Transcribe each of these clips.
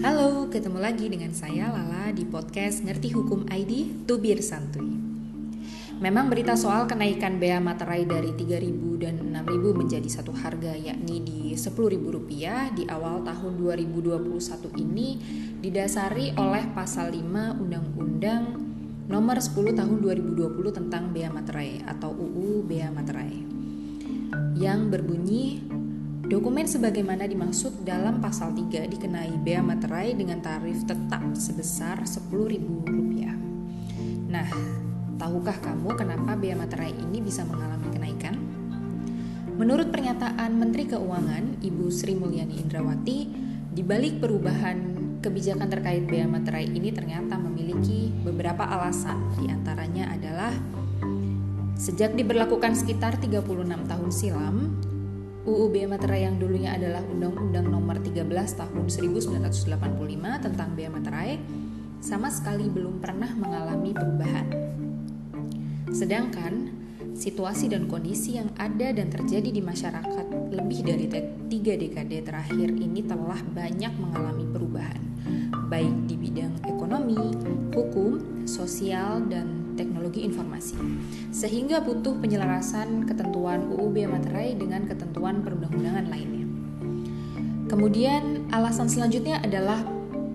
Halo, ketemu lagi dengan saya Lala di podcast Ngerti Hukum ID Tubir Santuy. Memang berita soal kenaikan bea materai dari 3.000 dan 6.000 menjadi satu harga yakni di Rp10.000 di awal tahun 2021 ini didasari oleh pasal 5 Undang-Undang Nomor 10 Tahun 2020 tentang Bea Materai atau UU Bea Materai yang berbunyi Dokumen sebagaimana dimaksud dalam pasal 3 dikenai bea materai dengan tarif tetap sebesar Rp10.000. Nah, tahukah kamu kenapa bea materai ini bisa mengalami kenaikan? Menurut pernyataan Menteri Keuangan Ibu Sri Mulyani Indrawati, di balik perubahan kebijakan terkait bea materai ini ternyata memiliki beberapa alasan. Di antaranya adalah sejak diberlakukan sekitar 36 tahun silam, UU Bea Materai yang dulunya adalah Undang-Undang Nomor 13 Tahun 1985 tentang Bea Materai sama sekali belum pernah mengalami perubahan. Sedangkan situasi dan kondisi yang ada dan terjadi di masyarakat lebih dari tiga dekade terakhir ini telah banyak mengalami perubahan, baik di bidang ekonomi, hukum, sosial, dan teknologi informasi, sehingga butuh penyelarasan ketentuan UU Bea Materai dengan ketentuan perundang-undangan lainnya. Kemudian alasan selanjutnya adalah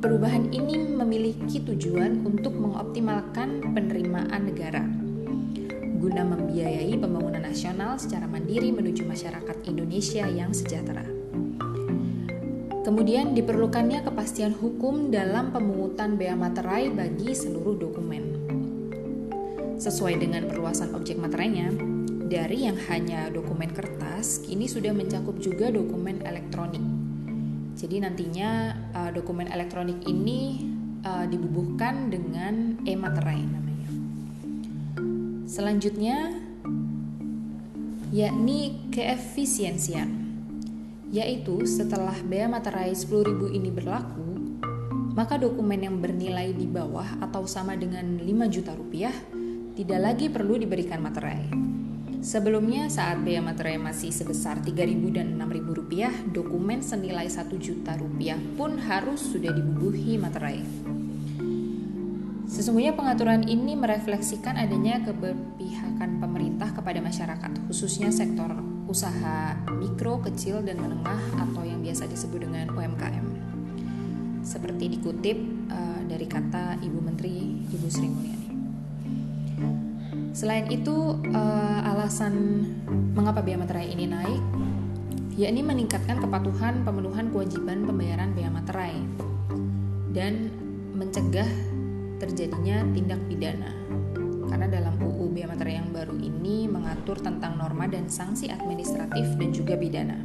perubahan ini memiliki tujuan untuk mengoptimalkan penerimaan negara guna membiayai pembangunan nasional secara mandiri menuju masyarakat Indonesia yang sejahtera. Kemudian diperlukannya kepastian hukum dalam pemungutan bea materai bagi seluruh dokumen sesuai dengan perluasan objek materainya, dari yang hanya dokumen kertas kini sudah mencakup juga dokumen elektronik. Jadi nantinya uh, dokumen elektronik ini uh, dibubuhkan dengan e-materai namanya. Selanjutnya yakni keefisiensian yaitu setelah bea materai 10.000 ini berlaku maka dokumen yang bernilai di bawah atau sama dengan 5 juta rupiah tidak lagi perlu diberikan materai. Sebelumnya saat bea materai masih sebesar 3.000 dan 6.000 rupiah, dokumen senilai 1 juta rupiah pun harus sudah dibubuhi materai. Sesungguhnya pengaturan ini merefleksikan adanya keberpihakan pemerintah kepada masyarakat, khususnya sektor usaha mikro, kecil, dan menengah atau yang biasa disebut dengan UMKM. Seperti dikutip uh, dari kata Ibu Menteri Ibu Sri Mulyani. Selain itu, uh, alasan mengapa biaya materai ini naik, yakni meningkatkan kepatuhan pemenuhan kewajiban pembayaran biaya materai dan mencegah terjadinya tindak pidana. Karena dalam UU biaya materai yang baru ini mengatur tentang norma dan sanksi administratif dan juga pidana.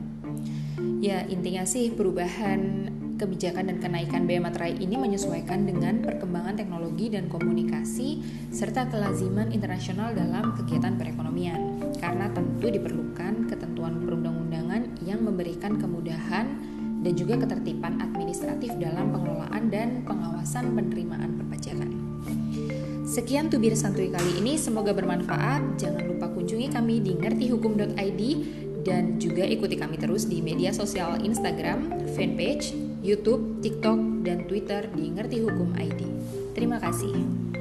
Ya, intinya sih perubahan kebijakan dan kenaikan bea materai ini menyesuaikan dengan perkembangan teknologi dan komunikasi serta kelaziman internasional dalam kegiatan perekonomian. Karena tentu diperlukan ketentuan perundang-undangan yang memberikan kemudahan dan juga ketertiban administratif dalam pengelolaan dan pengawasan penerimaan perpajakan. Sekian tubir santuy kali ini, semoga bermanfaat. Jangan lupa kunjungi kami di ngertihukum.id dan juga ikuti kami terus di media sosial Instagram, fanpage, YouTube, TikTok, dan Twitter di Ngerti Hukum ID. Terima kasih.